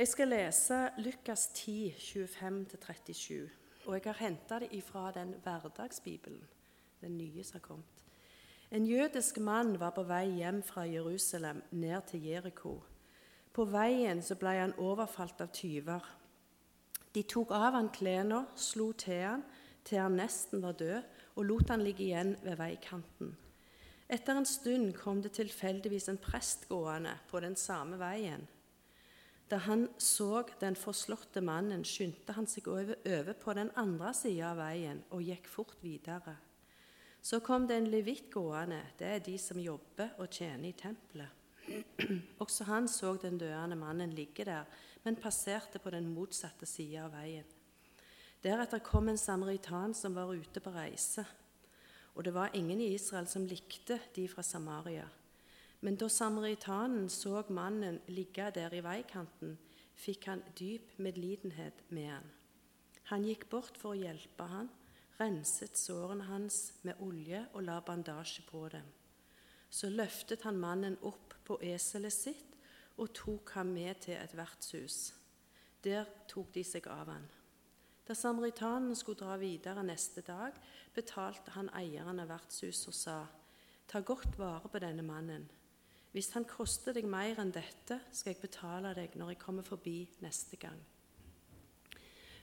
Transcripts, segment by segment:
Jeg skal lese Lukas 10, 25-37. Og jeg har henta det ifra den hverdagsbibelen, den nye som har kommet. En jødisk mann var på vei hjem fra Jerusalem ned til Jeriko. På veien så ble han overfalt av tyver. De tok av han klærne, slo til han til han nesten var død, og lot han ligge igjen ved veikanten. Etter en stund kom det tilfeldigvis en prest gående på den samme veien. Da han så den forslåtte mannen, skyndte han seg over, på den andre sida av veien og gikk fort videre. Så kom det en levitt gående, det er de som jobber og tjener i tempelet. Også han så den døende mannen ligge der, men passerte på den motsatte sida av veien. Deretter kom en samaritan som var ute på reise, og det var ingen i Israel som likte de fra Samaria. Men da samaritanen så mannen ligge der i veikanten, fikk han dyp medlidenhet med han. Han gikk bort for å hjelpe han, renset sårene hans med olje og la bandasje på dem. Så løftet han mannen opp på eselet sitt og tok ham med til et vertshus. Der tok de seg av han. Da samaritanen skulle dra videre neste dag, betalte han eieren av vertshuset og sa:" Ta godt vare på denne mannen. Hvis han koster deg mer enn dette, skal jeg betale deg når jeg kommer forbi neste gang.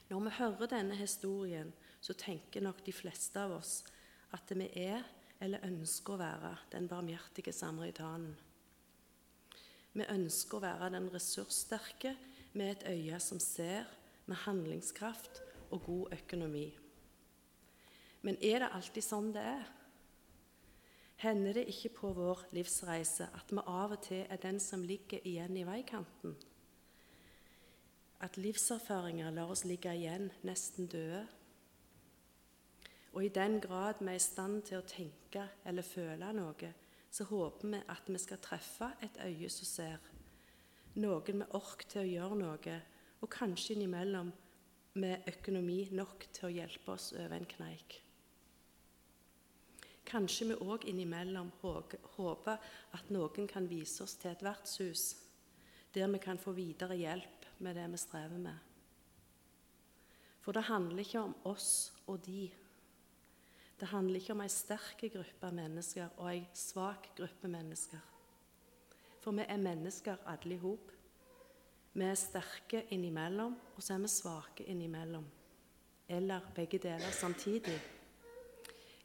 Når vi hører denne historien, så tenker nok de fleste av oss at vi er eller ønsker å være den barmhjertige samaritanen. Vi ønsker å være den ressurssterke med et øye som ser, med handlingskraft og god økonomi. Men er det alltid sånn det er? Hender det ikke på vår livsreise at vi av og til er den som ligger igjen i veikanten? At livserfaringer lar oss ligge igjen nesten døde? Og i den grad vi er i stand til å tenke eller føle noe, så håper vi at vi skal treffe et øye som ser. Noen med ork til å gjøre noe, og kanskje innimellom med økonomi nok til å hjelpe oss over en kneik. Kanskje vi òg innimellom håper at noen kan vise oss til et vertshus, der vi kan få videre hjelp med det vi strever med. For det handler ikke om oss og de. Det handler ikke om ei sterk gruppe mennesker og ei svak gruppe mennesker. For vi er mennesker alle i hop. Vi er sterke innimellom, og så er vi svake innimellom. Eller begge deler samtidig.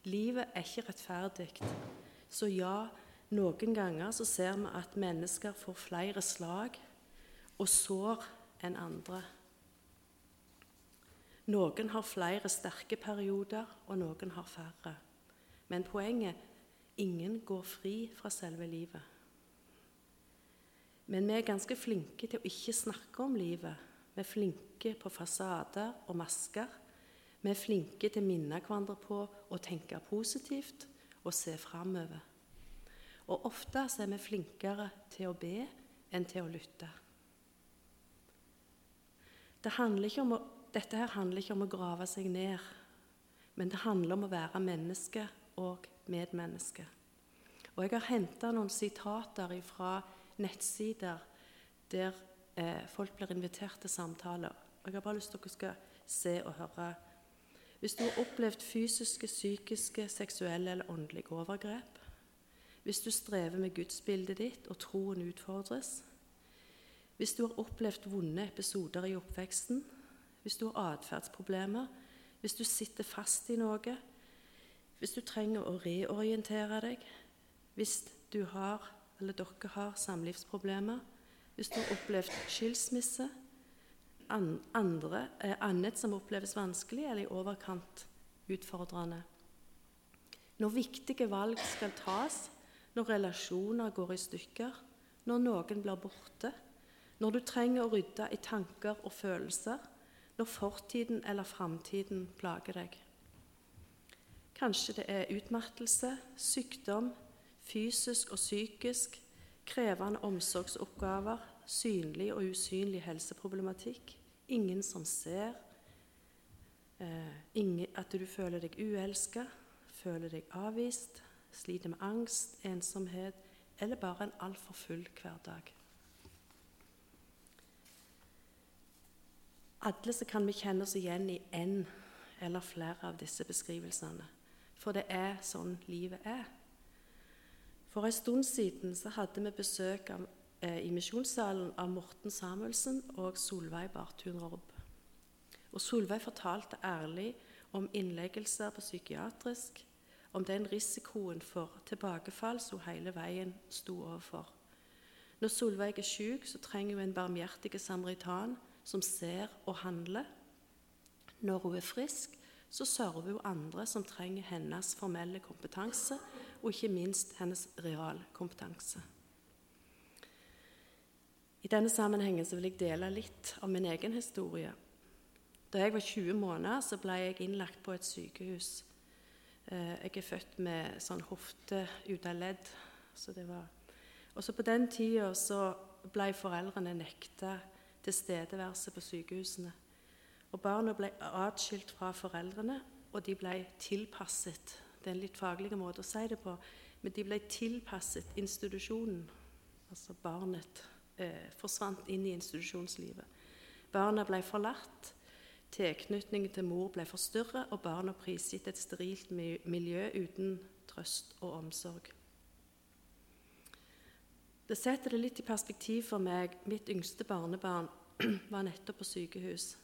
Livet er ikke rettferdig. Så ja, noen ganger så ser vi at mennesker får flere slag og sår enn andre. Noen har flere sterke perioder, og noen har færre. Men poenget ingen går fri fra selve livet. Men vi er ganske flinke til å ikke snakke om livet. Vi er flinke på fasader og masker vi er flinke til å minne hverandre på å tenke positivt og se framover. Og ofte er vi flinkere til å be enn til å lytte. Det å, dette her handler ikke om å grave seg ned, men det handler om å være menneske og medmenneske. Og Jeg har henta noen sitater fra nettsider der eh, folk blir invitert til samtaler. Og Jeg har bare lyst til at dere skal se og høre hvis du har opplevd fysiske, psykiske, seksuelle eller åndelige overgrep, hvis du strever med gudsbildet ditt og troen utfordres, hvis du har opplevd vonde episoder i oppveksten, hvis du har atferdsproblemer, hvis du sitter fast i noe, hvis du trenger å reorientere deg, hvis du har, eller dere har samlivsproblemer, hvis du har opplevd skilsmisse, andre, eh, annet som oppleves vanskelig eller i overkant utfordrende. Når viktige valg skal tas, når relasjoner går i stykker, når noen blir borte, når du trenger å rydde i tanker og følelser, når fortiden eller framtiden plager deg. Kanskje det er utmattelse, sykdom, fysisk og psykisk, krevende omsorgsoppgaver, synlig og usynlig helseproblematikk, ingen som ser, eh, at du føler deg uelska, føler deg avvist, sliter med angst, ensomhet eller bare en altfor full hverdag. alle så kan vi kjenne oss igjen i én eller flere av disse beskrivelsene. For det er sånn livet er. For en stund siden så hadde vi besøk av, i misjonssalen av Morten Samuelsen og Solveig Barthun Robb. Og Solveig fortalte ærlig om innleggelser på psykiatrisk, om den risikoen for tilbakefall som hele veien sto overfor. Når Solveig er syk, så trenger hun en barmhjertig samaritan som ser og handler. Når hun er frisk, så server hun andre som trenger hennes formelle kompetanse, og ikke minst hennes realkompetanse. I denne sammenhengen vil jeg dele litt av min egen historie. Da jeg var 20 måneder, så ble jeg innlagt på et sykehus. Eh, jeg er født med sånn hofte ut av ledd. Så det var Også på den tida så ble foreldrene nekta tilstedeværelse på sykehusene. Og Barna ble atskilt fra foreldrene, og de ble tilpasset Det er en litt faglig måte å si det på, men de ble tilpasset institusjonen. Altså barnet eh, forsvant inn i institusjonslivet. Barna ble forlatt. Tilknytningen til mor ble forstyrret, og barna prisgitt et sterilt miljø uten trøst og omsorg. Det setter det litt i perspektiv for meg. Mitt yngste barnebarn var nettopp på sykehus.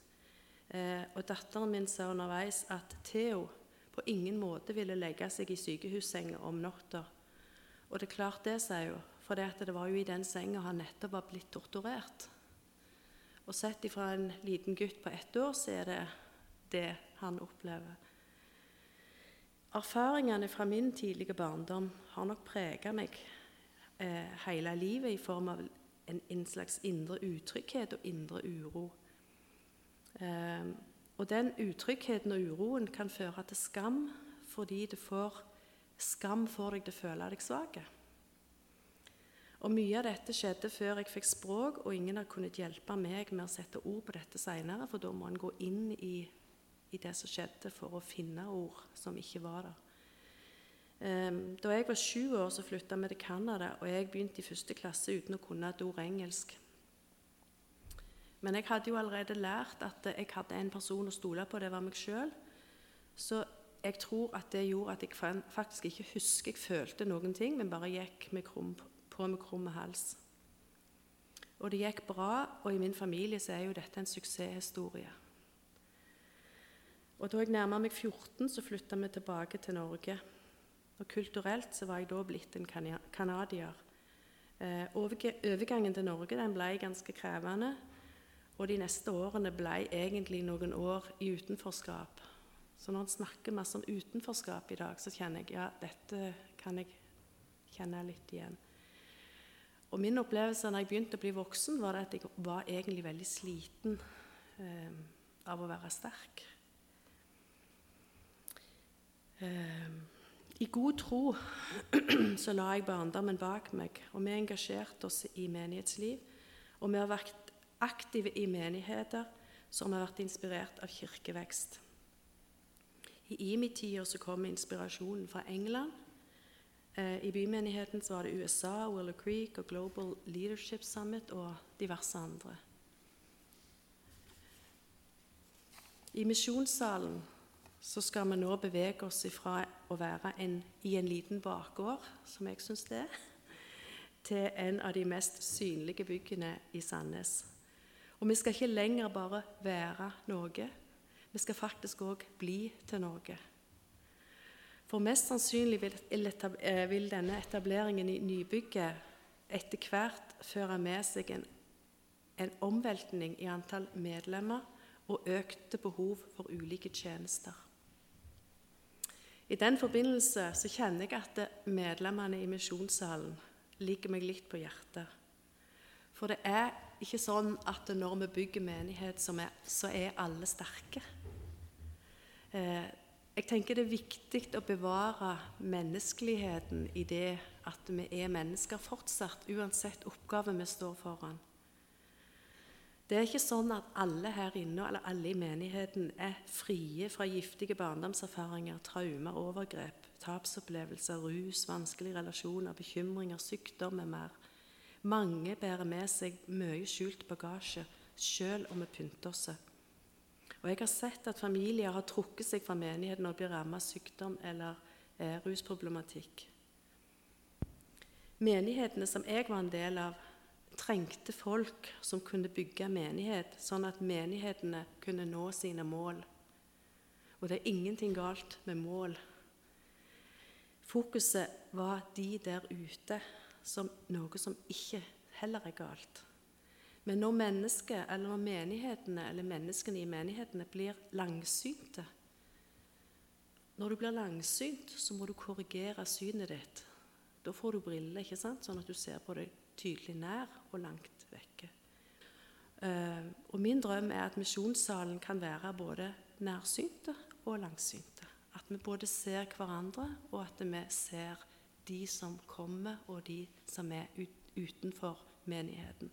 Eh, og datteren min sa underveis at Theo på ingen måte ville legge seg i sykehussenga om natta. Og det er klart det, sier hun, for det var jo i den senga han nettopp var blitt torturert. Og sett ifra en liten gutt på ett år, så er det det han opplever. Erfaringene fra min tidlige barndom har nok prega meg eh, hele livet i form av en, en slags indre utrygghet og indre uro. Eh, og den utryggheten og uroen kan føre til skam, fordi får, skam får deg til å føle deg svak. Og Mye av dette skjedde før jeg fikk språk, og ingen har kunnet hjelpe meg med å sette ord på dette seinere, for da må en gå inn i, i, det som skjedde, for å finne ord som ikke var der. Um, da jeg var sju år, så flytta vi til Canada, og jeg begynte i første klasse uten å kunne et ord engelsk. Men jeg hadde jo allerede lært at jeg hadde en person å stole på, det var meg sjøl. Så jeg tror at det gjorde at jeg faktisk ikke husker jeg følte noen ting, men bare gikk med krum på med krum hals. Og det gikk bra, og i min familie så er jo dette en suksesshistorie. Og Da jeg nærma meg 14, så flytta vi tilbake til Norge. Og Kulturelt så var jeg da blitt en canadier. Eh, overgangen til Norge den ble ganske krevende. Og de neste årene ble egentlig noen år i utenforskap. Så når en snakker masse om utenforskap i dag, så kjenner jeg ja, dette kan jeg kjenne litt igjen. Og min opplevelse når jeg begynte å bli voksen, var at jeg var egentlig veldig sliten eh, av å være sterk. Eh, I god tro så la jeg barndommen bak meg, og vi engasjerte oss i menighetsliv. Og vi har vært aktive i menigheter som har vært inspirert av kirkevekst. I IMI-tida kom inspirasjonen fra England I bymenigheten var det USA, Willow Creek og Global Leadership Summit og diverse andre. I misjonssalen skal vi nå bevege oss fra å være en, i en liten bakgård, som jeg syns det er, til en av de mest synlige byggene i Sandnes. Og vi skal ikke lenger bare være noe, vi skal faktisk òg bli til noe. For mest sannsynlig eh, vil denne etableringen i nybygget etter hvert føre med seg en, en omveltning i antall medlemmer og økte behov for ulike tjenester. I den forbindelse så kjenner jeg at medlemmene i misjonssalen ligger meg litt på hjertet. For det er ikke sånn at når vi bygger menighet, så er alle sterke. Jeg tenker det er viktig å bevare menneskeligheten i det at vi er mennesker fortsatt, uansett oppgave vi står foran. Det er ikke sånn at alle her inne eller alle i menigheten er frie fra giftige barndomserfaringer, traumer, overgrep, tapsopplevelser, rus, vanskelige relasjoner, bekymringer, sykdom med mer. Mange bærer med seg mye skjult bagasje, sjøl om vi pynter oss. Og jeg har sett at familier har trukket seg fra menigheten når de blir rammet av sykdom eller eh, rusproblematikk. Menighetene som jeg var en del av, trengte folk som kunne bygge menighet, sånn at menighetene kunne nå sine mål. Og det er ingenting galt med mål. Fokuset var de der ute som noe som ikke heller er galt. Men når mennesket, eller når menighetene, eller menneskene i menighetene blir langsynte Når du blir langsynt, så må du korrigere synet ditt. Da får du briller, ikke sant? sånn at du ser på det tydelig nær og langt vekke. Uh, og Min drøm er at misjonssalen kan være både nærsynte og langsynte. At vi både ser hverandre, og at vi ser de som kommer, og de som er utenfor menigheten.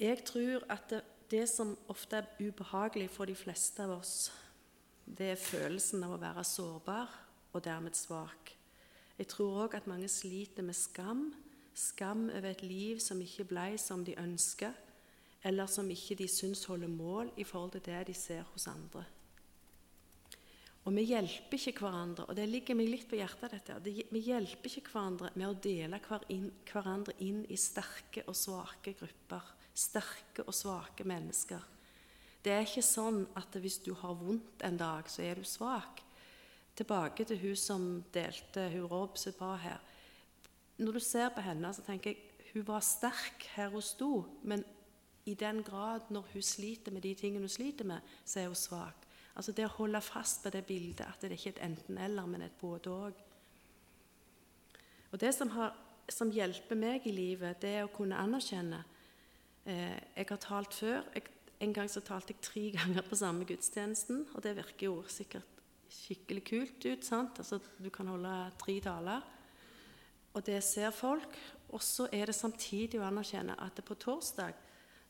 Jeg tror at det, det, som ofte er ubehagelig for de fleste av oss, det er følelsen av å være sårbar og dermed svak. Jeg tror òg at mange sliter med skam. Skam over et liv som ikke ble som de ønsker, eller som ikke de syns holder mål i forhold til det de ser hos andre. Og vi hjelper ikke hverandre, og det ligger meg litt på hjertet, dette. Vi hjelper ikke hverandre med å dele hverandre inn i sterke og svake grupper. Sterke og svake mennesker. Det er ikke sånn at hvis du har vondt en dag, så er du svak. Tilbake til hun som delte hun Rob sitt bra her. Når du ser på henne, så tenker jeg hun var sterk her hun sto, men i den grad når hun sliter med de tingene hun sliter med, så er hun svak. Altså Det å holde fast på det bildet at det ikke er et enten-eller, men et både-og. Og Det som, har, som, hjelper meg i livet, det er å kunne anerkjenne Jeg har talt før. Jeg, en gang så talte jeg tre ganger på samme gudstjenesten, og det virker jo sikkert skikkelig kult ut. sant? Altså, Du kan holde tre taler, og det ser folk. Og så er det samtidig å anerkjenne at det på torsdag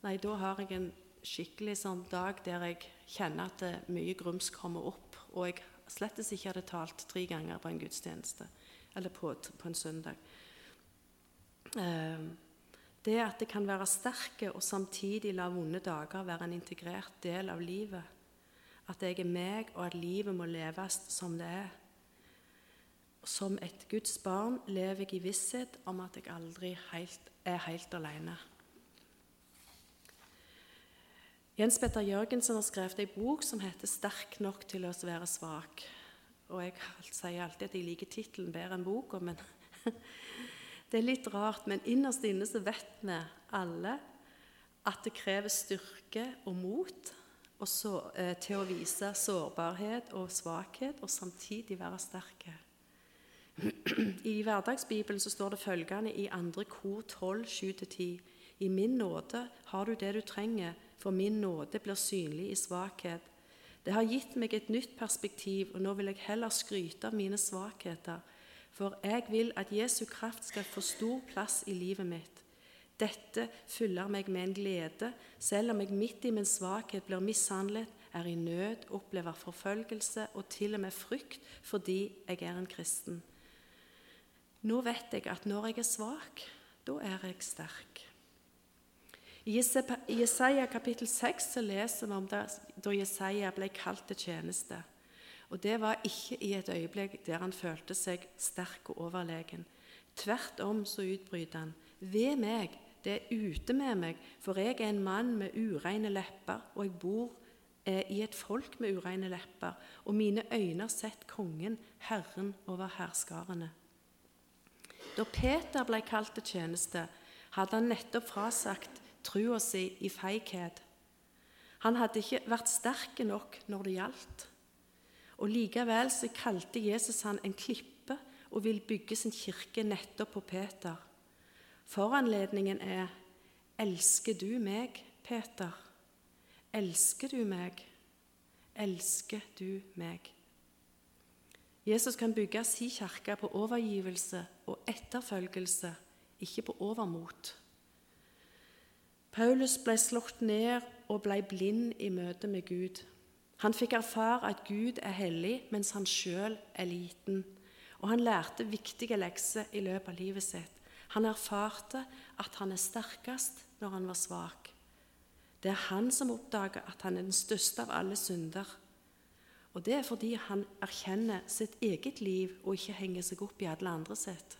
Nei, da har jeg en skikkelig sånn dag der jeg kjenner at det, mye grums kommer opp, og jeg slett ikke hadde talt tre ganger på en gudstjeneste eller på, på en søndag. Eh, det at det kan være sterke og samtidig la vonde dager være en integrert del av livet. At jeg er meg, og at livet må leves som det er. Som et Guds barn lever jeg i visshet om at jeg aldri helt, er helt alene. Jens Petter Jørgensen har skrevet ei bok som heter 'Sterk nok til å være svak'. Og Jeg sier alltid at jeg liker tittelen bedre enn boka, men det er litt rart. Men innerst inne så vet vi alle at det krever styrke og mot og så, eh, til å vise sårbarhet og svakhet, og samtidig være sterke. I Hverdagsbibelen så står det følgende i 2. kor 12, 7-10.: I min nåde har du det du trenger for min nåde blir synlig i svakhet. Det har gitt meg et nytt perspektiv, og nå vil jeg heller skryte av mine svakheter, for jeg vil at Jesu kraft skal få stor plass i livet mitt. Dette fyller meg med en glede, selv om jeg midt i min svakhet blir mishandlet, er i nød, opplever forfølgelse og til og med frykt fordi jeg er en kristen. Nå vet jeg at når jeg er svak, da er jeg sterk. I Jesaja kapittel 6 så leser vi om det, da Jesaja ble kalt til tjeneste. Og Det var ikke i et øyeblikk der han følte seg sterk og overlegen. Tvert om så utbryter han. Ved meg, det er ute med meg, for jeg er en mann med ureine lepper, og jeg bor eh, i et folk med ureine lepper, og mine øyne har sett kongen, Herren over herskarene. Da Peter ble kalt til tjeneste, hadde han nettopp frasagt trua si i feighet. Han hadde ikke vært sterk nok når det gjaldt. Og Likevel så kalte Jesus han en klippe og vil bygge sin kirke nettopp på Peter. Foranledningen er 'Elsker du meg, Peter?' Elsker du meg? Elsker du meg? Jesus kan bygge sin kirke på overgivelse og etterfølgelse, ikke på overmot. Paulus ble slått ned og ble blind i møte med Gud. Han fikk erfare at Gud er hellig, mens han sjøl er liten. Og han lærte viktige lekser i løpet av livet sitt. Han erfarte at han er sterkest når han var svak. Det er han som oppdager at han er den største av alle synder. Og det er fordi han erkjenner sitt eget liv og ikke henger seg opp i alle andre sitt.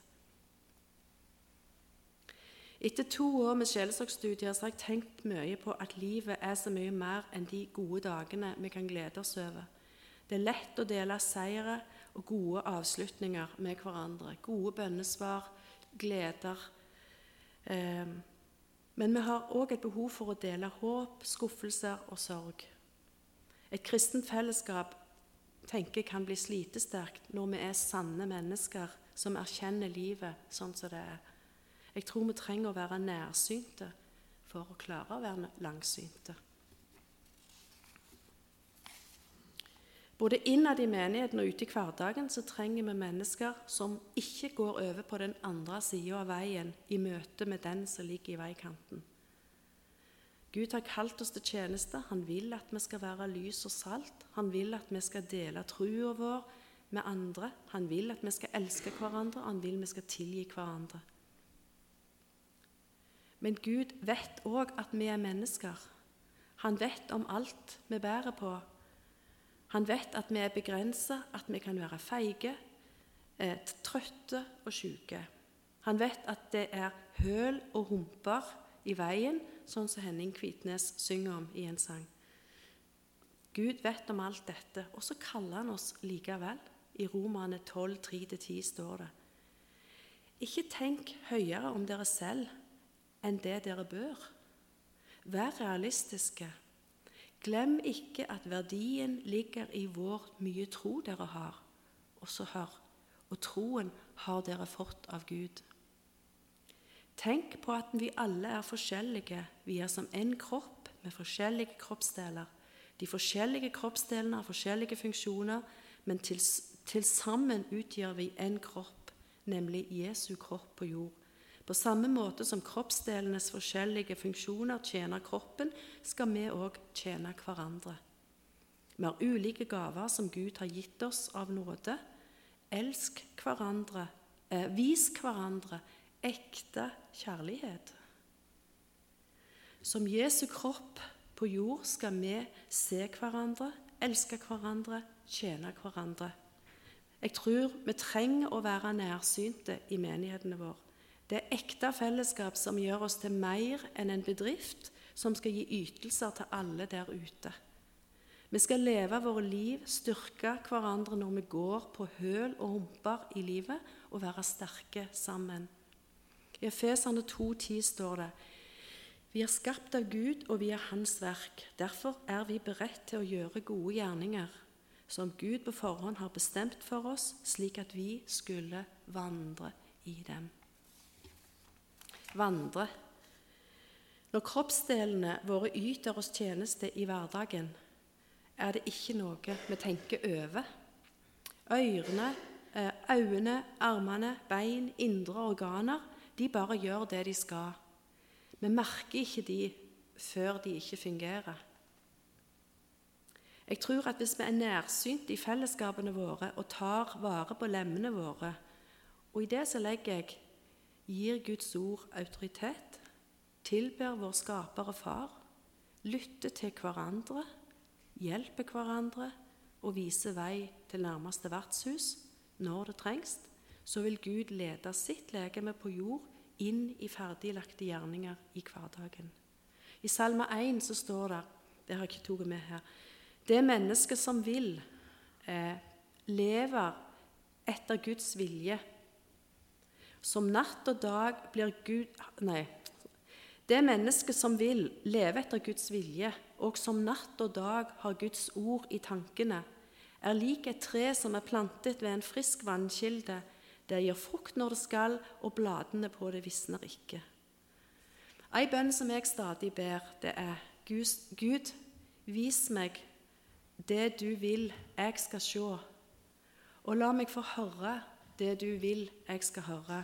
Etter to år med sjelesorgstudier har jeg tenkt mye på at livet er så mye mer enn de gode dagene vi kan glede oss over. Det er lett å dele seire og gode avslutninger med hverandre. Gode bønnesvar, gleder. Eh, men vi har òg et behov for å dele håp, skuffelser og sorg. Et kristent fellesskap tenker jeg kan bli slitesterkt når vi er sanne mennesker som erkjenner livet sånn som det er. Jeg tror vi trenger å være nærsynte for å klare å være langsynte. Både innad i menigheten og ute i hverdagen så trenger vi mennesker som ikke går over på den andre sida av veien i møte med den som ligger i veikanten. Gud har kalt oss til tjeneste. Han vil at vi skal være lys og salt. Han vil at vi skal dele trua vår med andre. Han vil at vi skal elske hverandre, han vil at vi skal tilgi hverandre. Men Gud vet òg at vi er mennesker. Han vet om alt vi bærer på, han vet at vi er begrensa, at vi kan være feige, eh, trøtte og syke. Han vet at det er høl og humper i veien, sånn som Henning Kvitnes synger om i en sang. Gud vet om alt dette, og så kaller han oss likevel. I Romane 12, 3-10 står det. Ikke tenk høyere om dere selv enn det dere bør. Vær realistiske. Glem ikke at verdien ligger i hvor mye tro dere har. Og hør og troen har dere fått av Gud. Tenk på at vi alle er forskjellige. Vi er som én kropp med forskjellige kroppsdeler. De forskjellige kroppsdelene har forskjellige funksjoner, men til, til sammen utgjør vi én kropp, nemlig Jesu kropp på jord. På samme måte som kroppsdelenes forskjellige funksjoner tjener kroppen, skal vi òg tjene hverandre. Vi har ulike gaver som Gud har gitt oss av nåde. Elsk hverandre, eh, vis hverandre ekte kjærlighet. Som Jesu kropp på jord skal vi se hverandre, elske hverandre, tjene hverandre. Jeg tror vi trenger å være nærsynte i menighetene våre. Det er ekte fellesskap som gjør oss til mer enn en bedrift som skal gi ytelser til alle der ute. Vi skal leve våre liv, styrke hverandre når vi går på høl og humper i livet, og være sterke sammen. I Efeserne 2,10 står det Vi er skapt av Gud, og vi er Hans verk. Derfor er vi beredt til å gjøre gode gjerninger, som Gud på forhånd har bestemt for oss, slik at vi skulle vandre i dem vandre. Når kroppsdelene våre yter oss tjeneste i hverdagen, er det ikke noe vi tenker over. Ørene, øyne, øynene, armene, bein, indre organer de bare gjør det de skal. Vi merker ikke de før de ikke fungerer. Jeg tror at hvis vi er nærsynt i fellesskapene våre og tar vare på lemmene våre Og i det så legger jeg gir Guds ord autoritet, tilber vår skaper og far, lytter til hverandre, hjelper hverandre og viser vei til nærmeste vertshus når det trengs, så vil Gud lede sitt legeme på jord inn i ferdiglagte gjerninger i hverdagen. I Salme 1 så står det det har jeg ikke tatt med her, det mennesket som vil, eh, lever etter Guds vilje som natt og dag blir Gud Nei. Det mennesket som vil leve etter Guds vilje, og som natt og dag har Guds ord i tankene, er lik et tre som er plantet ved en frisk vannkilde. Det gir frukt når det skal, og bladene på det visner ikke. Ei bønn som jeg stadig ber, det er Gud, vis meg det du vil jeg skal se, og la meg få høre det du vil jeg skal høre.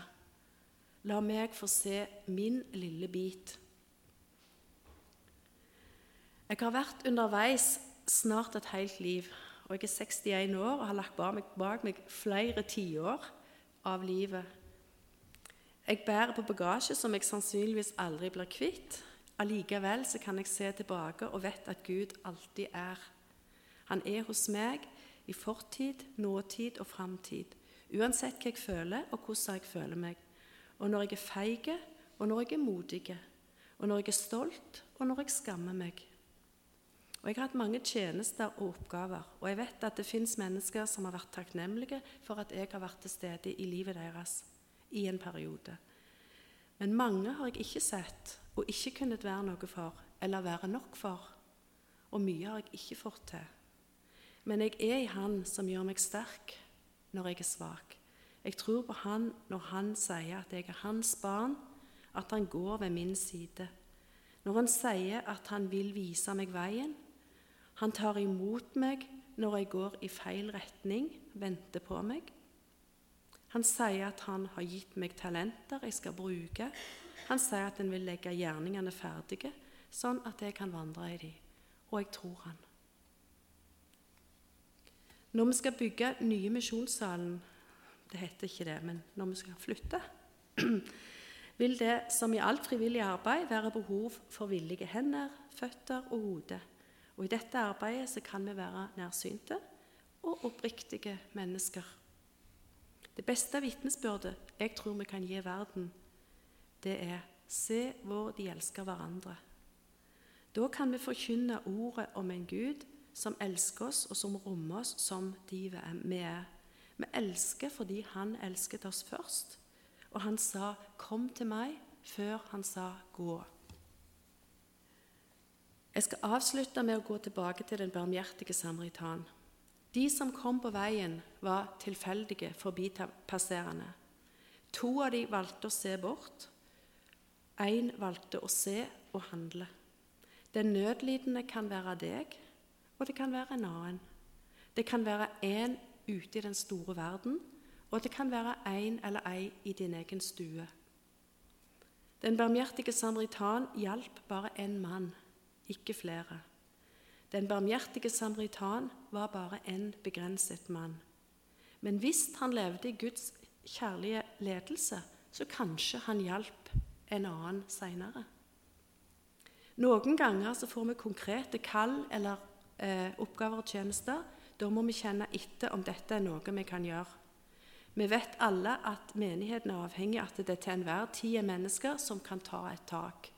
La meg få se min lille bit. Jeg har vært underveis snart et helt liv, og jeg er 61 år og har lagt bak meg, flere tiår av livet. Jeg bærer på bagasje som jeg sannsynligvis aldri blir kvitt. Allikevel så kan jeg se tilbake og vet at Gud alltid er. Han er hos meg i fortid, nåtid og framtid. Uansett hva jeg føler, og hvordan jeg føler meg. Og når jeg er feig, og når jeg er modig. Og når jeg er stolt, og når jeg skammer meg. Og Jeg har hatt mange tjenester og oppgaver, og jeg vet at det fins mennesker som har vært takknemlige for at jeg har vært til stede i livet deres i en periode. Men mange har jeg ikke sett og ikke kunnet være noe for eller være nok for. Og mye har jeg ikke fått til. Men jeg er i Han som gjør meg sterk når jeg er svak. Jeg tror på Han når Han sier at jeg er Hans barn, at Han går ved min side. Når Han sier at Han vil vise meg veien. Han tar imot meg når jeg går i feil retning, venter på meg. Han sier at han har gitt meg talenter jeg skal bruke. Han sier at han vil legge gjerningene ferdige, sånn at jeg kan vandre i dem. Og jeg tror han. Når vi skal bygge nye misjonssalen Det heter ikke det, men når vi skal flytte vil det, som i alt frivillig arbeid, være behov for villige hender, føtter og hode. Og I dette arbeidet kan vi være nærsynte og oppriktige mennesker. Det beste vitnesbyrdet jeg tror vi kan gi verden, det er se hvor de elsker hverandre. Da kan vi forkynne ordet om en Gud som elsker oss, og som rommer oss som de vi er. Vi elsker fordi han elsket oss først, og han sa 'kom til meg' før han sa 'gå'. Jeg skal avslutte med å gå tilbake til den barmhjertige samaritan. De som kom på veien, var tilfeldige forbipasserende. To av dem valgte å se bort. Én valgte å se og handle. Den nødlidende kan være deg, og det kan være en annen. Det kan være en ute i den store verden, og det kan være en eller ei i din egen stue. Den barmhjertige samaritan hjalp bare én mann, ikke flere. Den barmhjertige samaritan var bare en begrenset mann. Men hvis han levde i Guds kjærlige ledelse, så kanskje han hjalp en annen seinere. Noen ganger så får vi konkrete kall eller eh, oppgaver og tjenester. Da må vi kjenne etter om dette er noe vi kan gjøre. Vi vet alle at menigheten er avhengig av at det til enhver tid er mennesker som kan ta et tak.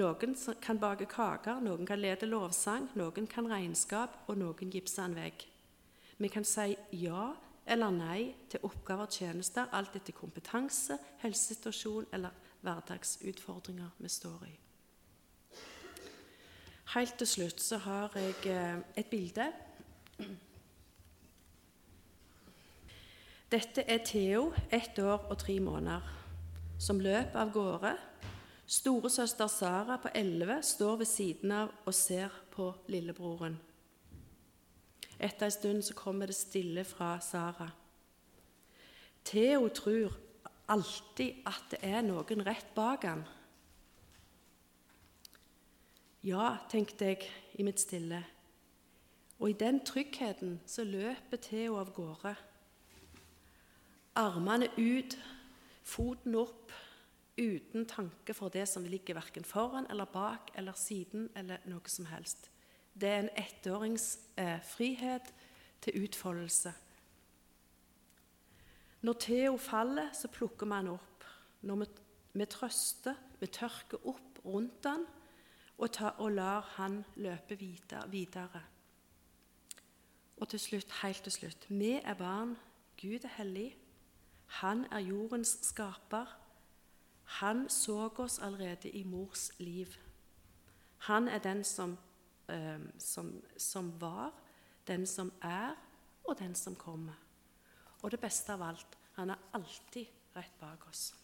Noen kan bake kaker, noen kan lede lovsang, noen kan regnskap, og noen gipser en vegg. Vi kan si ja eller nei til oppgaver og tjenester, alt etter kompetanse, helsesituasjon eller hverdagsutfordringer vi står i. Helt til slutt så har jeg eh, et bilde. Dette er Theo, ett år og tre måneder, som løp av gårde Storesøster Sara på elleve står ved siden av og ser på lillebroren. Etter en stund så kommer det stille fra Sara. Theo tror alltid at det er noen rett bak han. Ja, tenkte jeg i mitt stille. Og i den tryggheten så løper Theo av gårde. Armene ut, foten opp, uten tanke for det som ligger verken foran eller bak eller siden eller noe som helst. Det er en ettårings eh, til utfoldelse. Når Theo faller, så plukker vi han opp. Når vi, vi trøster, vi tørker opp rundt han og, ta, og lar han løpe videre. Og til slutt, helt til slutt Vi er barn. Gud er hellig. Han er jordens skaper. Han så oss allerede i mors liv. Han er den som, eh, som, som, var, den som er, og den som kommer. Og det beste av alt han er alltid rett bak oss.